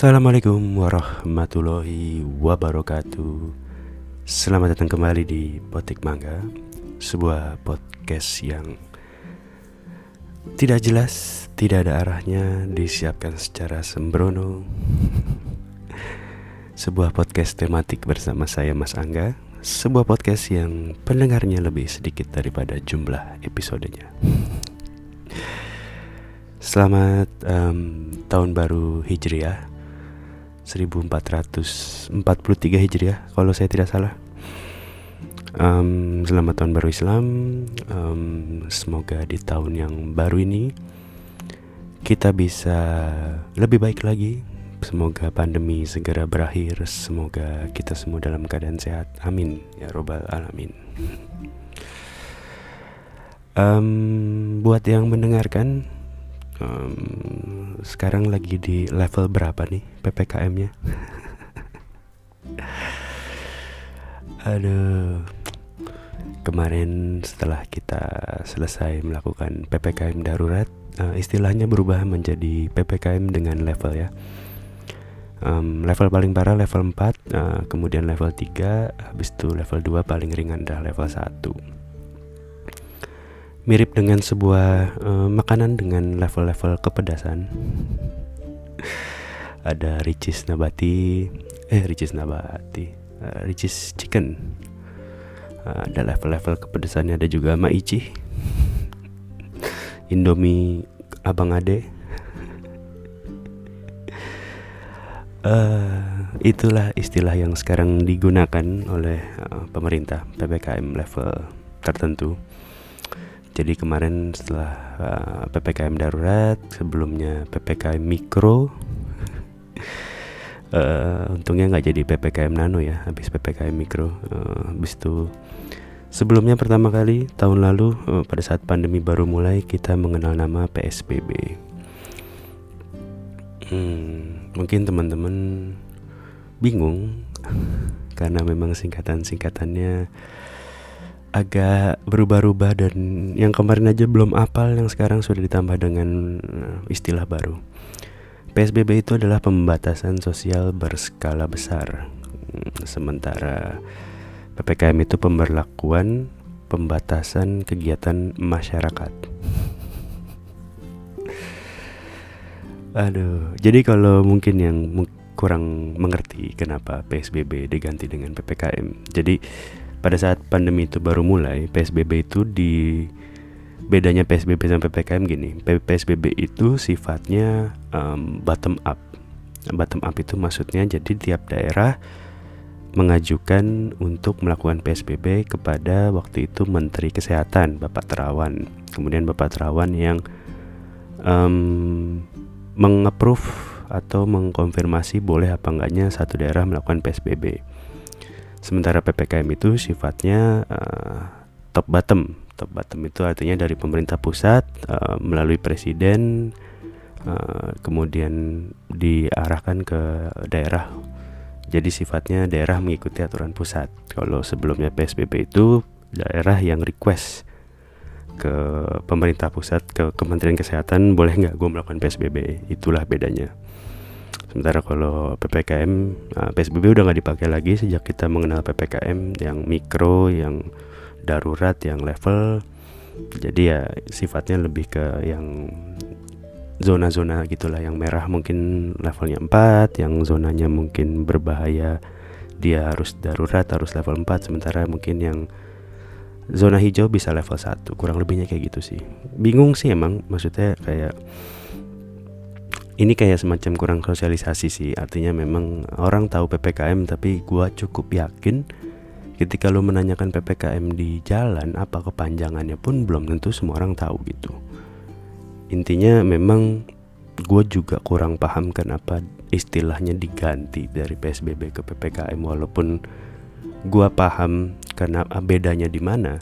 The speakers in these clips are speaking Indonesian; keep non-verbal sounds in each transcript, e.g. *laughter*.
Assalamualaikum warahmatullahi wabarakatuh. Selamat datang kembali di Potik Mangga Sebuah podcast yang tidak jelas, tidak ada arahnya Disiapkan secara sembrono. Sebuah podcast tematik bersama saya Mas Angga. Sebuah podcast yang pendengarnya lebih sedikit daripada jumlah episodenya. Selamat um, tahun baru Hijriah 1443 Hijriah kalau saya tidak salah. Um, selamat tahun baru Islam. Um, semoga di tahun yang baru ini kita bisa lebih baik lagi. Semoga pandemi segera berakhir. Semoga kita semua dalam keadaan sehat. Amin ya robbal alamin. Um, buat yang mendengarkan um, sekarang lagi di level berapa nih ppkm-nya? Aduh, kemarin setelah kita selesai melakukan ppkm darurat, uh, istilahnya berubah menjadi ppkm dengan level ya. Um, level paling parah level 4 uh, kemudian level 3 habis itu level 2 paling ringan adalah level 1 mirip dengan sebuah uh, makanan dengan level-level kepedasan. Ada Ricis Nabati, eh Ricis Nabati, uh, Ricis Chicken. Uh, ada level-level kepedasannya, ada juga Maichi, Indomie Abang Ade. Uh, itulah istilah yang sekarang digunakan oleh uh, pemerintah PPKM level tertentu jadi kemarin setelah uh, ppkm darurat sebelumnya ppkm mikro uh, *laughs* untungnya nggak jadi ppkm nano ya habis ppkm mikro. Uh, habis itu sebelumnya pertama kali tahun lalu uh, pada saat pandemi baru mulai kita mengenal nama psbb hmm, mungkin teman-teman bingung *laughs* karena memang singkatan singkatannya agak berubah-ubah dan yang kemarin aja belum apal yang sekarang sudah ditambah dengan eh, istilah baru. PSBB itu adalah pembatasan sosial berskala besar. Hmm, sementara PPKM itu pemberlakuan pembatasan kegiatan masyarakat. Aduh, jadi kalau mungkin yang kurang mengerti kenapa PSBB diganti dengan PPKM. Jadi pada saat pandemi itu baru mulai PSBB itu di bedanya PSBB sama PPKM gini PSBB itu sifatnya um, bottom up. Bottom up itu maksudnya jadi tiap daerah mengajukan untuk melakukan PSBB kepada waktu itu Menteri Kesehatan Bapak Terawan. Kemudian Bapak Terawan yang um, atau mengkonfirmasi boleh apa enggaknya satu daerah melakukan PSBB Sementara PPKM itu sifatnya uh, top bottom. Top bottom itu artinya dari pemerintah pusat uh, melalui presiden uh, kemudian diarahkan ke daerah. Jadi sifatnya daerah mengikuti aturan pusat. Kalau sebelumnya PSBB itu daerah yang request ke pemerintah pusat ke Kementerian Kesehatan boleh nggak gue melakukan PSBB itulah bedanya Sementara kalau PPKM, nah, PSBB udah nggak dipakai lagi sejak kita mengenal PPKM yang mikro, yang darurat, yang level. Jadi ya sifatnya lebih ke yang zona-zona gitulah yang merah mungkin levelnya 4, yang zonanya mungkin berbahaya dia harus darurat harus level 4 sementara mungkin yang zona hijau bisa level 1 kurang lebihnya kayak gitu sih bingung sih emang maksudnya kayak ini kayak semacam kurang sosialisasi sih. Artinya memang orang tahu ppkm tapi gua cukup yakin ketika lo menanyakan ppkm di jalan apa kepanjangannya pun belum tentu semua orang tahu gitu. Intinya memang gue juga kurang paham kenapa istilahnya diganti dari psbb ke ppkm walaupun gue paham karena bedanya di mana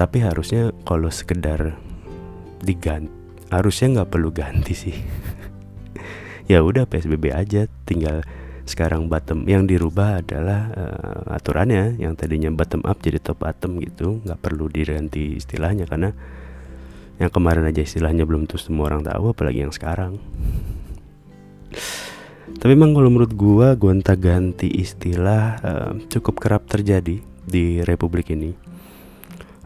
tapi harusnya kalau sekedar diganti harusnya nggak perlu ganti sih *laughs* ya udah PSBB aja tinggal sekarang bottom. Yang dirubah adalah uh, aturannya yang tadinya bottom up jadi top bottom gitu nggak perlu diganti istilahnya karena yang kemarin aja istilahnya belum tuh semua orang tahu apalagi yang sekarang. Tapi emang kalau menurut gua gonta-ganti istilah uh, cukup kerap terjadi di republik ini.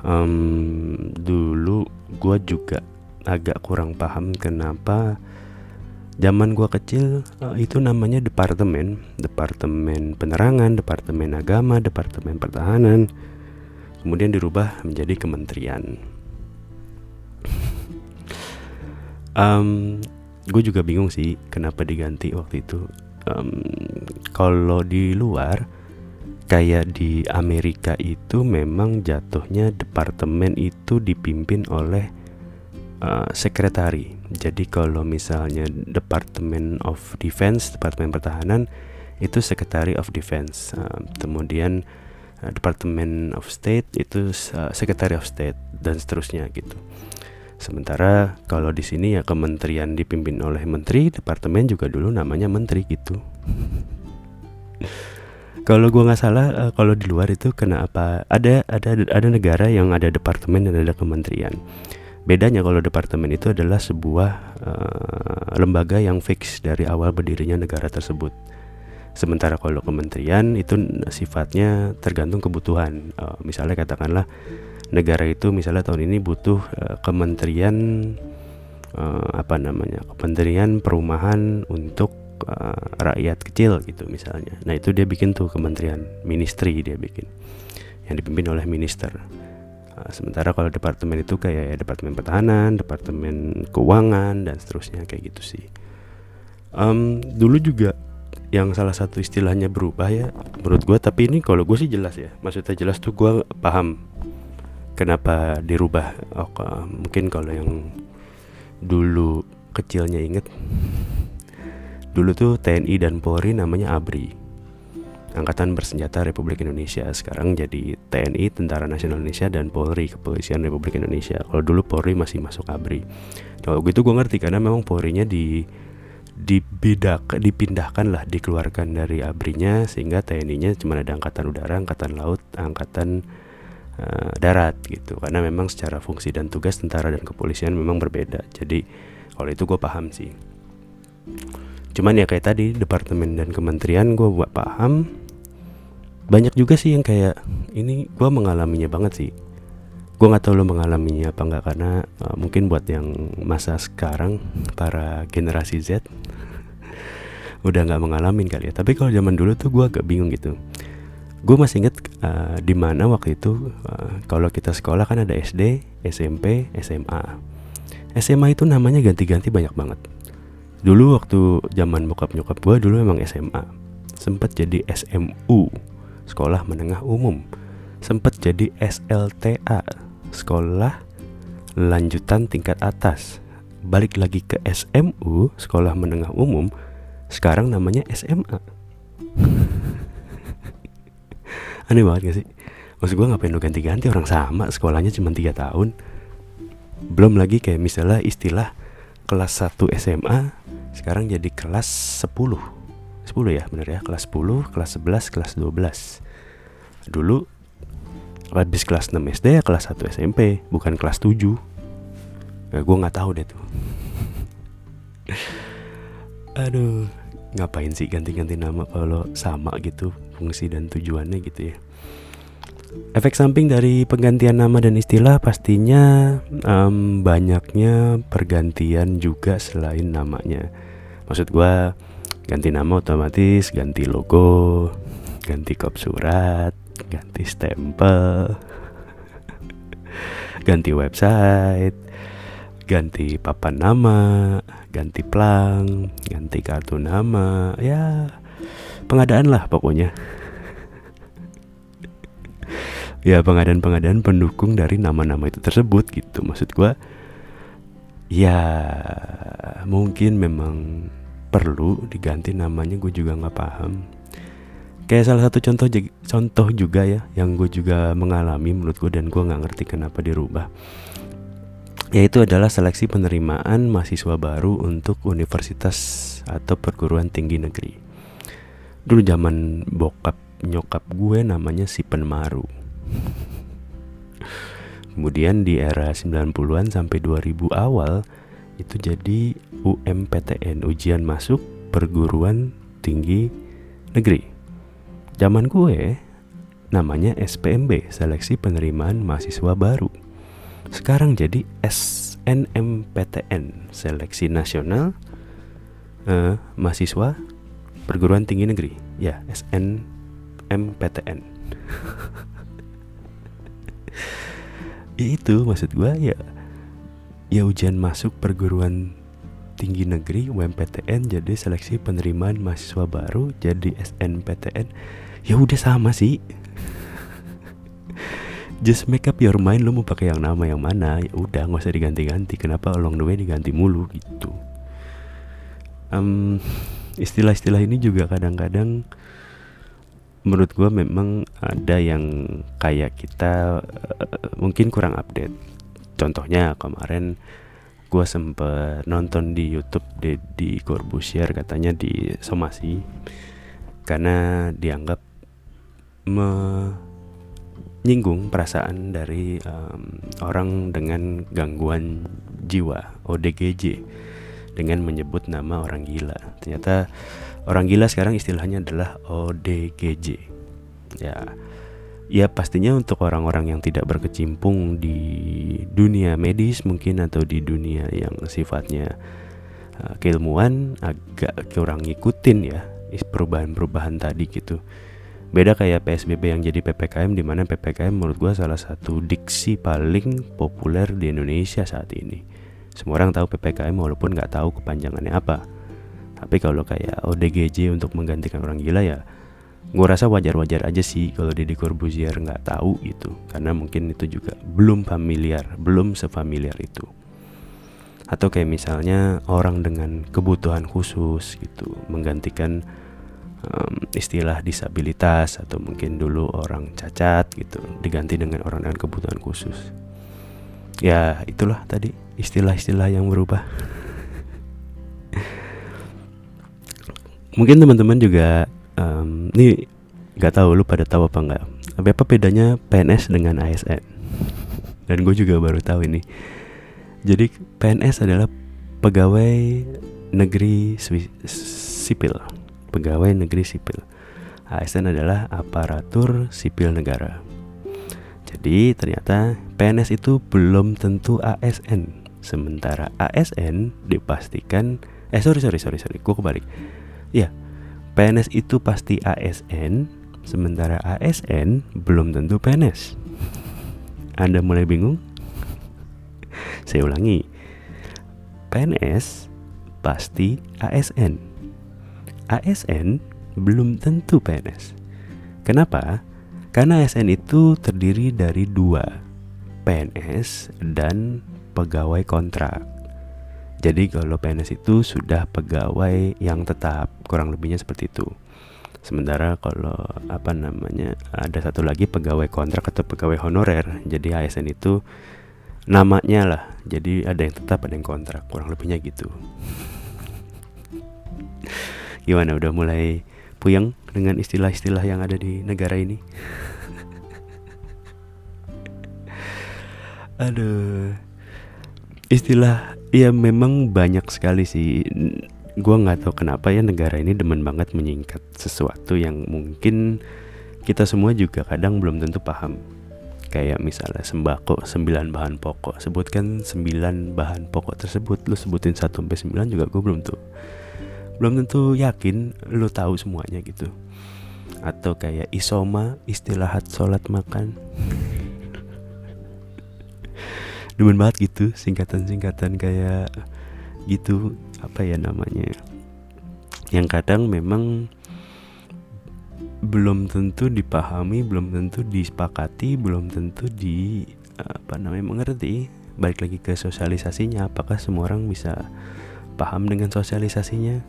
Um, dulu gua juga agak kurang paham kenapa zaman gua kecil uh, itu namanya departemen. Departemen penerangan departemen agama departemen pertahanan. Kemudian dirubah menjadi kementerian. *laughs* Um, gue juga bingung sih kenapa diganti waktu itu. Um, kalau di luar kayak di Amerika itu memang jatuhnya departemen itu dipimpin oleh uh, sekretari jadi kalau misalnya Department of Defense Departemen Pertahanan itu Secretary of Defense uh, kemudian uh, Department of State itu uh, Secretary of State dan seterusnya gitu Sementara kalau di sini ya kementerian dipimpin oleh menteri, departemen juga dulu namanya menteri gitu. *laughs* kalau gua nggak salah, kalau di luar itu kenapa ada ada ada negara yang ada departemen dan ada kementerian. Bedanya kalau departemen itu adalah sebuah uh, lembaga yang fix dari awal berdirinya negara tersebut. Sementara kalau kementerian itu sifatnya tergantung kebutuhan. Uh, misalnya katakanlah negara itu misalnya tahun ini butuh uh, kementerian uh, apa namanya kementerian perumahan untuk uh, rakyat kecil gitu misalnya nah itu dia bikin tuh kementerian ministry dia bikin yang dipimpin oleh minister sementara kalau departemen itu kayak ya, departemen pertahanan departemen keuangan dan seterusnya kayak gitu sih. Um, dulu juga yang salah satu istilahnya berubah ya menurut gue tapi ini kalau gue sih jelas ya maksudnya jelas tuh gue paham kenapa dirubah. Oh, mungkin kalau yang dulu kecilnya inget dulu tuh TNI dan Polri namanya ABRI Angkatan Bersenjata Republik Indonesia. Sekarang jadi TNI Tentara Nasional Indonesia dan Polri Kepolisian Republik Indonesia. Kalau dulu Polri masih masuk ABRI. Kalau gitu gue ngerti karena memang Polrinya di dibidak dipindahkan lah dikeluarkan dari ABRI-nya sehingga TNI-nya cuma ada angkatan udara, angkatan laut, angkatan uh, darat gitu. Karena memang secara fungsi dan tugas tentara dan kepolisian memang berbeda. Jadi kalau itu gue paham sih. Cuman ya kayak tadi departemen dan kementerian gue buat paham banyak juga sih yang kayak ini gue mengalaminya banget sih gue nggak tahu lo mengalaminya apa nggak karena uh, mungkin buat yang masa sekarang para generasi Z udah nggak mengalami kali ya tapi kalau zaman dulu tuh gue agak bingung gitu gue masih inget uh, di mana waktu itu uh, kalau kita sekolah kan ada SD, SMP, SMA. SMA itu namanya ganti-ganti banyak banget. Dulu waktu zaman bokap nyokap gue dulu emang SMA. Sempet jadi SMU, Sekolah Menengah Umum. Sempet jadi SLTA, Sekolah Lanjutan Tingkat Atas. Balik lagi ke SMU, Sekolah Menengah Umum. Sekarang namanya SMA. *laughs* aneh banget gak sih maksud gue ngapain lu ganti-ganti orang sama sekolahnya cuma tiga tahun belum lagi kayak misalnya istilah kelas 1 SMA sekarang jadi kelas 10 10 ya bener ya. Kelas 10 kelas 11 kelas 12 dulu habis kelas 6 SD ya kelas 1 SMP bukan kelas 7 ya, gue nggak tahu deh tuh. *laughs* Aduh ngapain sih ganti-ganti nama kalau sama gitu fungsi dan tujuannya gitu ya. Efek samping dari penggantian nama dan istilah pastinya um, banyaknya pergantian juga selain namanya. Maksud gue ganti nama otomatis ganti logo ganti kop surat ganti stempel ganti website ganti papan nama ganti plang ganti kartu nama ya pengadaan lah pokoknya. Ya pengadaan-pengadaan pendukung dari nama-nama itu tersebut gitu. Maksud gue ya mungkin memang perlu diganti namanya gue juga nggak paham. Kayak salah satu contoh contoh juga ya yang gue juga mengalami menurut gue dan gue nggak ngerti kenapa dirubah. Yaitu adalah seleksi penerimaan mahasiswa baru untuk universitas atau perguruan tinggi negeri. Dulu zaman bokap nyokap gue namanya si Penmaru. Kemudian di era 90-an sampai 2000 awal itu jadi UMPTN ujian masuk perguruan tinggi negeri. Zaman gue namanya SPMB, Seleksi Penerimaan Mahasiswa Baru. Sekarang jadi SNMPTN, Seleksi Nasional eh, Mahasiswa Perguruan Tinggi Negeri. Ya, SNMPTN. *laughs* itu maksud gue ya ya ujian masuk perguruan tinggi negeri UMPTN jadi seleksi penerimaan mahasiswa baru jadi SNPTN ya udah sama sih. *laughs* Just make up your mind lu mau pakai yang nama yang mana? Ya udah nggak usah diganti-ganti. Kenapa along the way diganti mulu gitu. Um, istilah-istilah ini juga kadang-kadang menurut gue memang ada yang kayak kita uh, mungkin kurang update. Contohnya kemarin gue sempet nonton di YouTube di Corbusier katanya di somasi. Karena dianggap menyinggung perasaan dari um, orang dengan gangguan jiwa ODGJ dengan menyebut nama orang gila. Ternyata orang gila sekarang istilahnya adalah ODGJ ya ya pastinya untuk orang-orang yang tidak berkecimpung di dunia medis mungkin atau di dunia yang sifatnya uh, keilmuan agak kurang ngikutin ya perubahan-perubahan tadi gitu. Beda kayak PSBB yang jadi PPKM di mana PPKM menurut gua salah satu diksi paling populer di Indonesia saat ini. Semua orang tahu PPKM walaupun nggak tahu kepanjangannya apa. Tapi kalau kayak ODGJ untuk menggantikan orang gila ya gue rasa wajar-wajar aja sih kalau Deddy Corbuzier nggak tahu gitu. Karena mungkin itu juga belum familiar belum sefamiliar itu. Atau kayak misalnya orang dengan kebutuhan khusus gitu menggantikan um, istilah disabilitas atau mungkin dulu orang cacat gitu diganti dengan orang dengan kebutuhan khusus. Ya itulah tadi istilah-istilah yang berubah. *laughs* Mungkin teman-teman juga um, ini nggak tahu lu pada tahu apa nggak. Apa bedanya PNS dengan ASN dan gue juga baru tahu ini. Jadi PNS adalah pegawai negeri sipil. Pegawai negeri sipil. ASN adalah aparatur sipil negara. Jadi ternyata PNS itu belum tentu ASN sementara ASN dipastikan eh sorry sorry sorry sorry. Gue kebalik. Ya PNS itu pasti ASN sementara ASN belum tentu PNS Anda mulai bingung? Saya ulangi. PNS pasti ASN ASN belum tentu PNS Kenapa? Karena ASN itu terdiri dari dua PNS dan pegawai kontrak jadi kalau PNS itu sudah pegawai yang tetap, kurang lebihnya seperti itu. Sementara kalau apa namanya ada satu lagi pegawai kontrak atau pegawai honorer. Jadi ASN itu namanya lah. Jadi ada yang tetap, ada yang kontrak, kurang lebihnya gitu. Gimana udah mulai puyeng dengan istilah-istilah yang ada di negara ini? *laughs* Aduh. Istilah ya memang banyak sekali sih. Gue nggak tahu kenapa ya negara ini demen banget menyingkat sesuatu yang mungkin kita semua juga kadang belum tentu paham. Kayak misalnya sembako 9 bahan pokok. Sebutkan 9 bahan pokok tersebut lu sebutin 1 sampai 9 juga gue belum tuh belum tentu yakin lu tahu semuanya gitu. Atau kayak isoma istirahat sholat makan demen banget gitu singkatan-singkatan kayak gitu apa ya namanya yang kadang memang belum tentu dipahami, belum tentu disepakati, belum tentu di apa namanya mengerti. Balik lagi ke sosialisasinya, apakah semua orang bisa paham dengan sosialisasinya?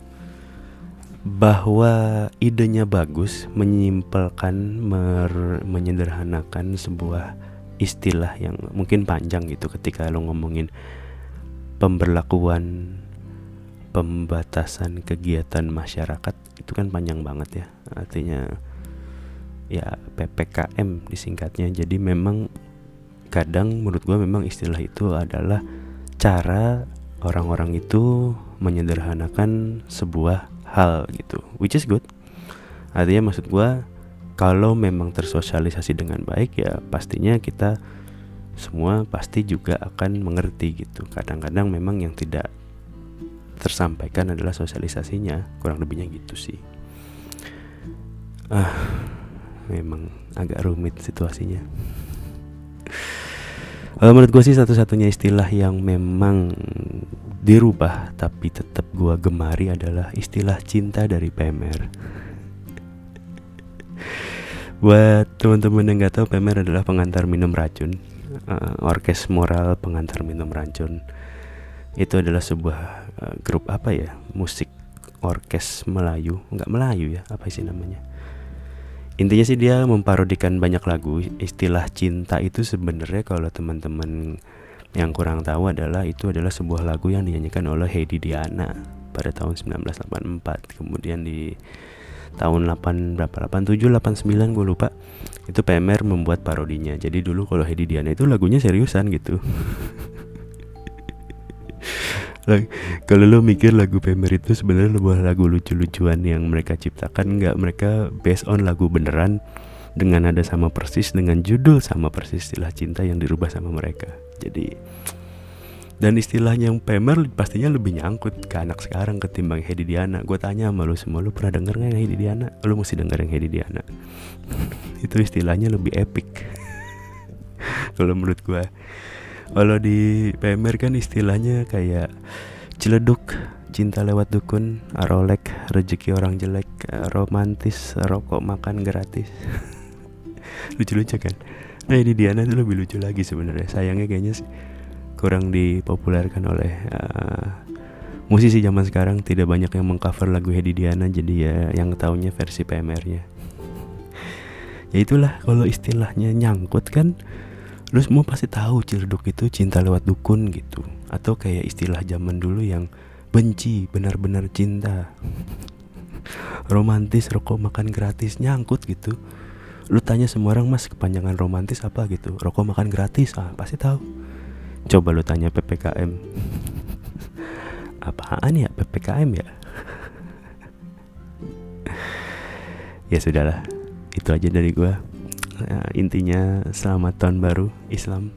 Bahwa idenya bagus, menyimpelkan, menyederhanakan sebuah istilah yang mungkin panjang gitu ketika lo ngomongin pemberlakuan pembatasan kegiatan masyarakat itu kan panjang banget ya. Artinya ya PPKM disingkatnya. Jadi memang kadang menurut gue memang istilah itu adalah cara orang-orang itu menyederhanakan sebuah hal gitu which is good. Artinya maksud gue kalau memang tersosialisasi dengan baik ya pastinya kita semua pasti juga akan mengerti gitu. Kadang-kadang memang yang tidak tersampaikan adalah sosialisasinya. Kurang lebihnya gitu sih. Ah memang agak rumit situasinya. Kalau menurut gue sih satu-satunya istilah yang memang dirubah tapi tetap gue gemari adalah istilah cinta dari PMR. Buat teman-teman yang nggak tahu, PMR adalah pengantar minum racun, uh, orkes moral pengantar minum racun. Itu adalah sebuah uh, grup apa ya, musik orkes Melayu, nggak Melayu ya, apa sih namanya? intinya sih dia memparodikan banyak lagu istilah cinta itu sebenarnya kalau teman-teman yang kurang tahu adalah itu adalah sebuah lagu yang dinyanyikan oleh Heidi Diana pada tahun 1984 kemudian di tahun 8 berapa? 87 89 gue lupa. Itu PMR membuat parodinya. Jadi dulu kalau Heidi Diana itu lagunya seriusan gitu. *laughs* Kalau lo mikir lagu Pemer itu sebenarnya sebuah lagu lucu-lucuan yang mereka ciptakan. Nggak mereka based on lagu beneran dengan ada sama persis dengan judul sama persis istilah cinta yang dirubah sama mereka. Jadi dan istilahnya yang Pemer pastinya lebih nyangkut ke anak sekarang ketimbang Hedi Diana. Gue tanya sama lu semua lu pernah denger nggak Hedi Diana? Lu mesti denger yang Hedi Diana. *laughs* Itu istilahnya lebih epic. *laughs* Kalau menurut gue kalau di PMR kan istilahnya kayak celeduk cinta lewat dukun arolek rezeki orang jelek romantis rokok makan gratis. *laughs* Lucu-lucu kan? Nah ini Diana itu lebih lucu lagi sebenarnya. Sayangnya kayaknya kurang dipopulerkan oleh uh, musisi zaman sekarang. Tidak banyak yang mengcover lagu Hedi Diana jadi ya yang tahunya versi PMR-nya *laughs* ya itulah kalau istilahnya nyangkut kan lu semua pasti tahu ciledug itu cinta lewat dukun gitu. Atau kayak istilah zaman dulu yang benci benar-benar cinta. *laughs* Romantis rokok makan gratis nyangkut gitu. Lu tanya semua orang mas kepanjangan romantis apa? Gitu. Rokok makan gratis. Ah pasti tahu coba lu tanya ppkm apaan ya ppkm ya? *laughs* Ya sudahlah itu aja dari gua. Uh, intinya selamat tahun baru Islam.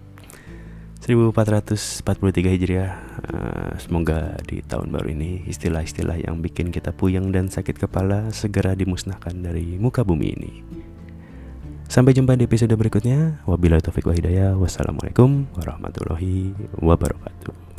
1443 Hijriah. Uh, Semoga di tahun baru ini Istilah-istilah yang bikin kita puyeng dan sakit kepala Segera dimusnahkan dari muka bumi ini Sampai jumpa di episode berikutnya. Wabillahi taufiq wa hidayah. Wassalamualaikum warahmatullahi wabarakatuh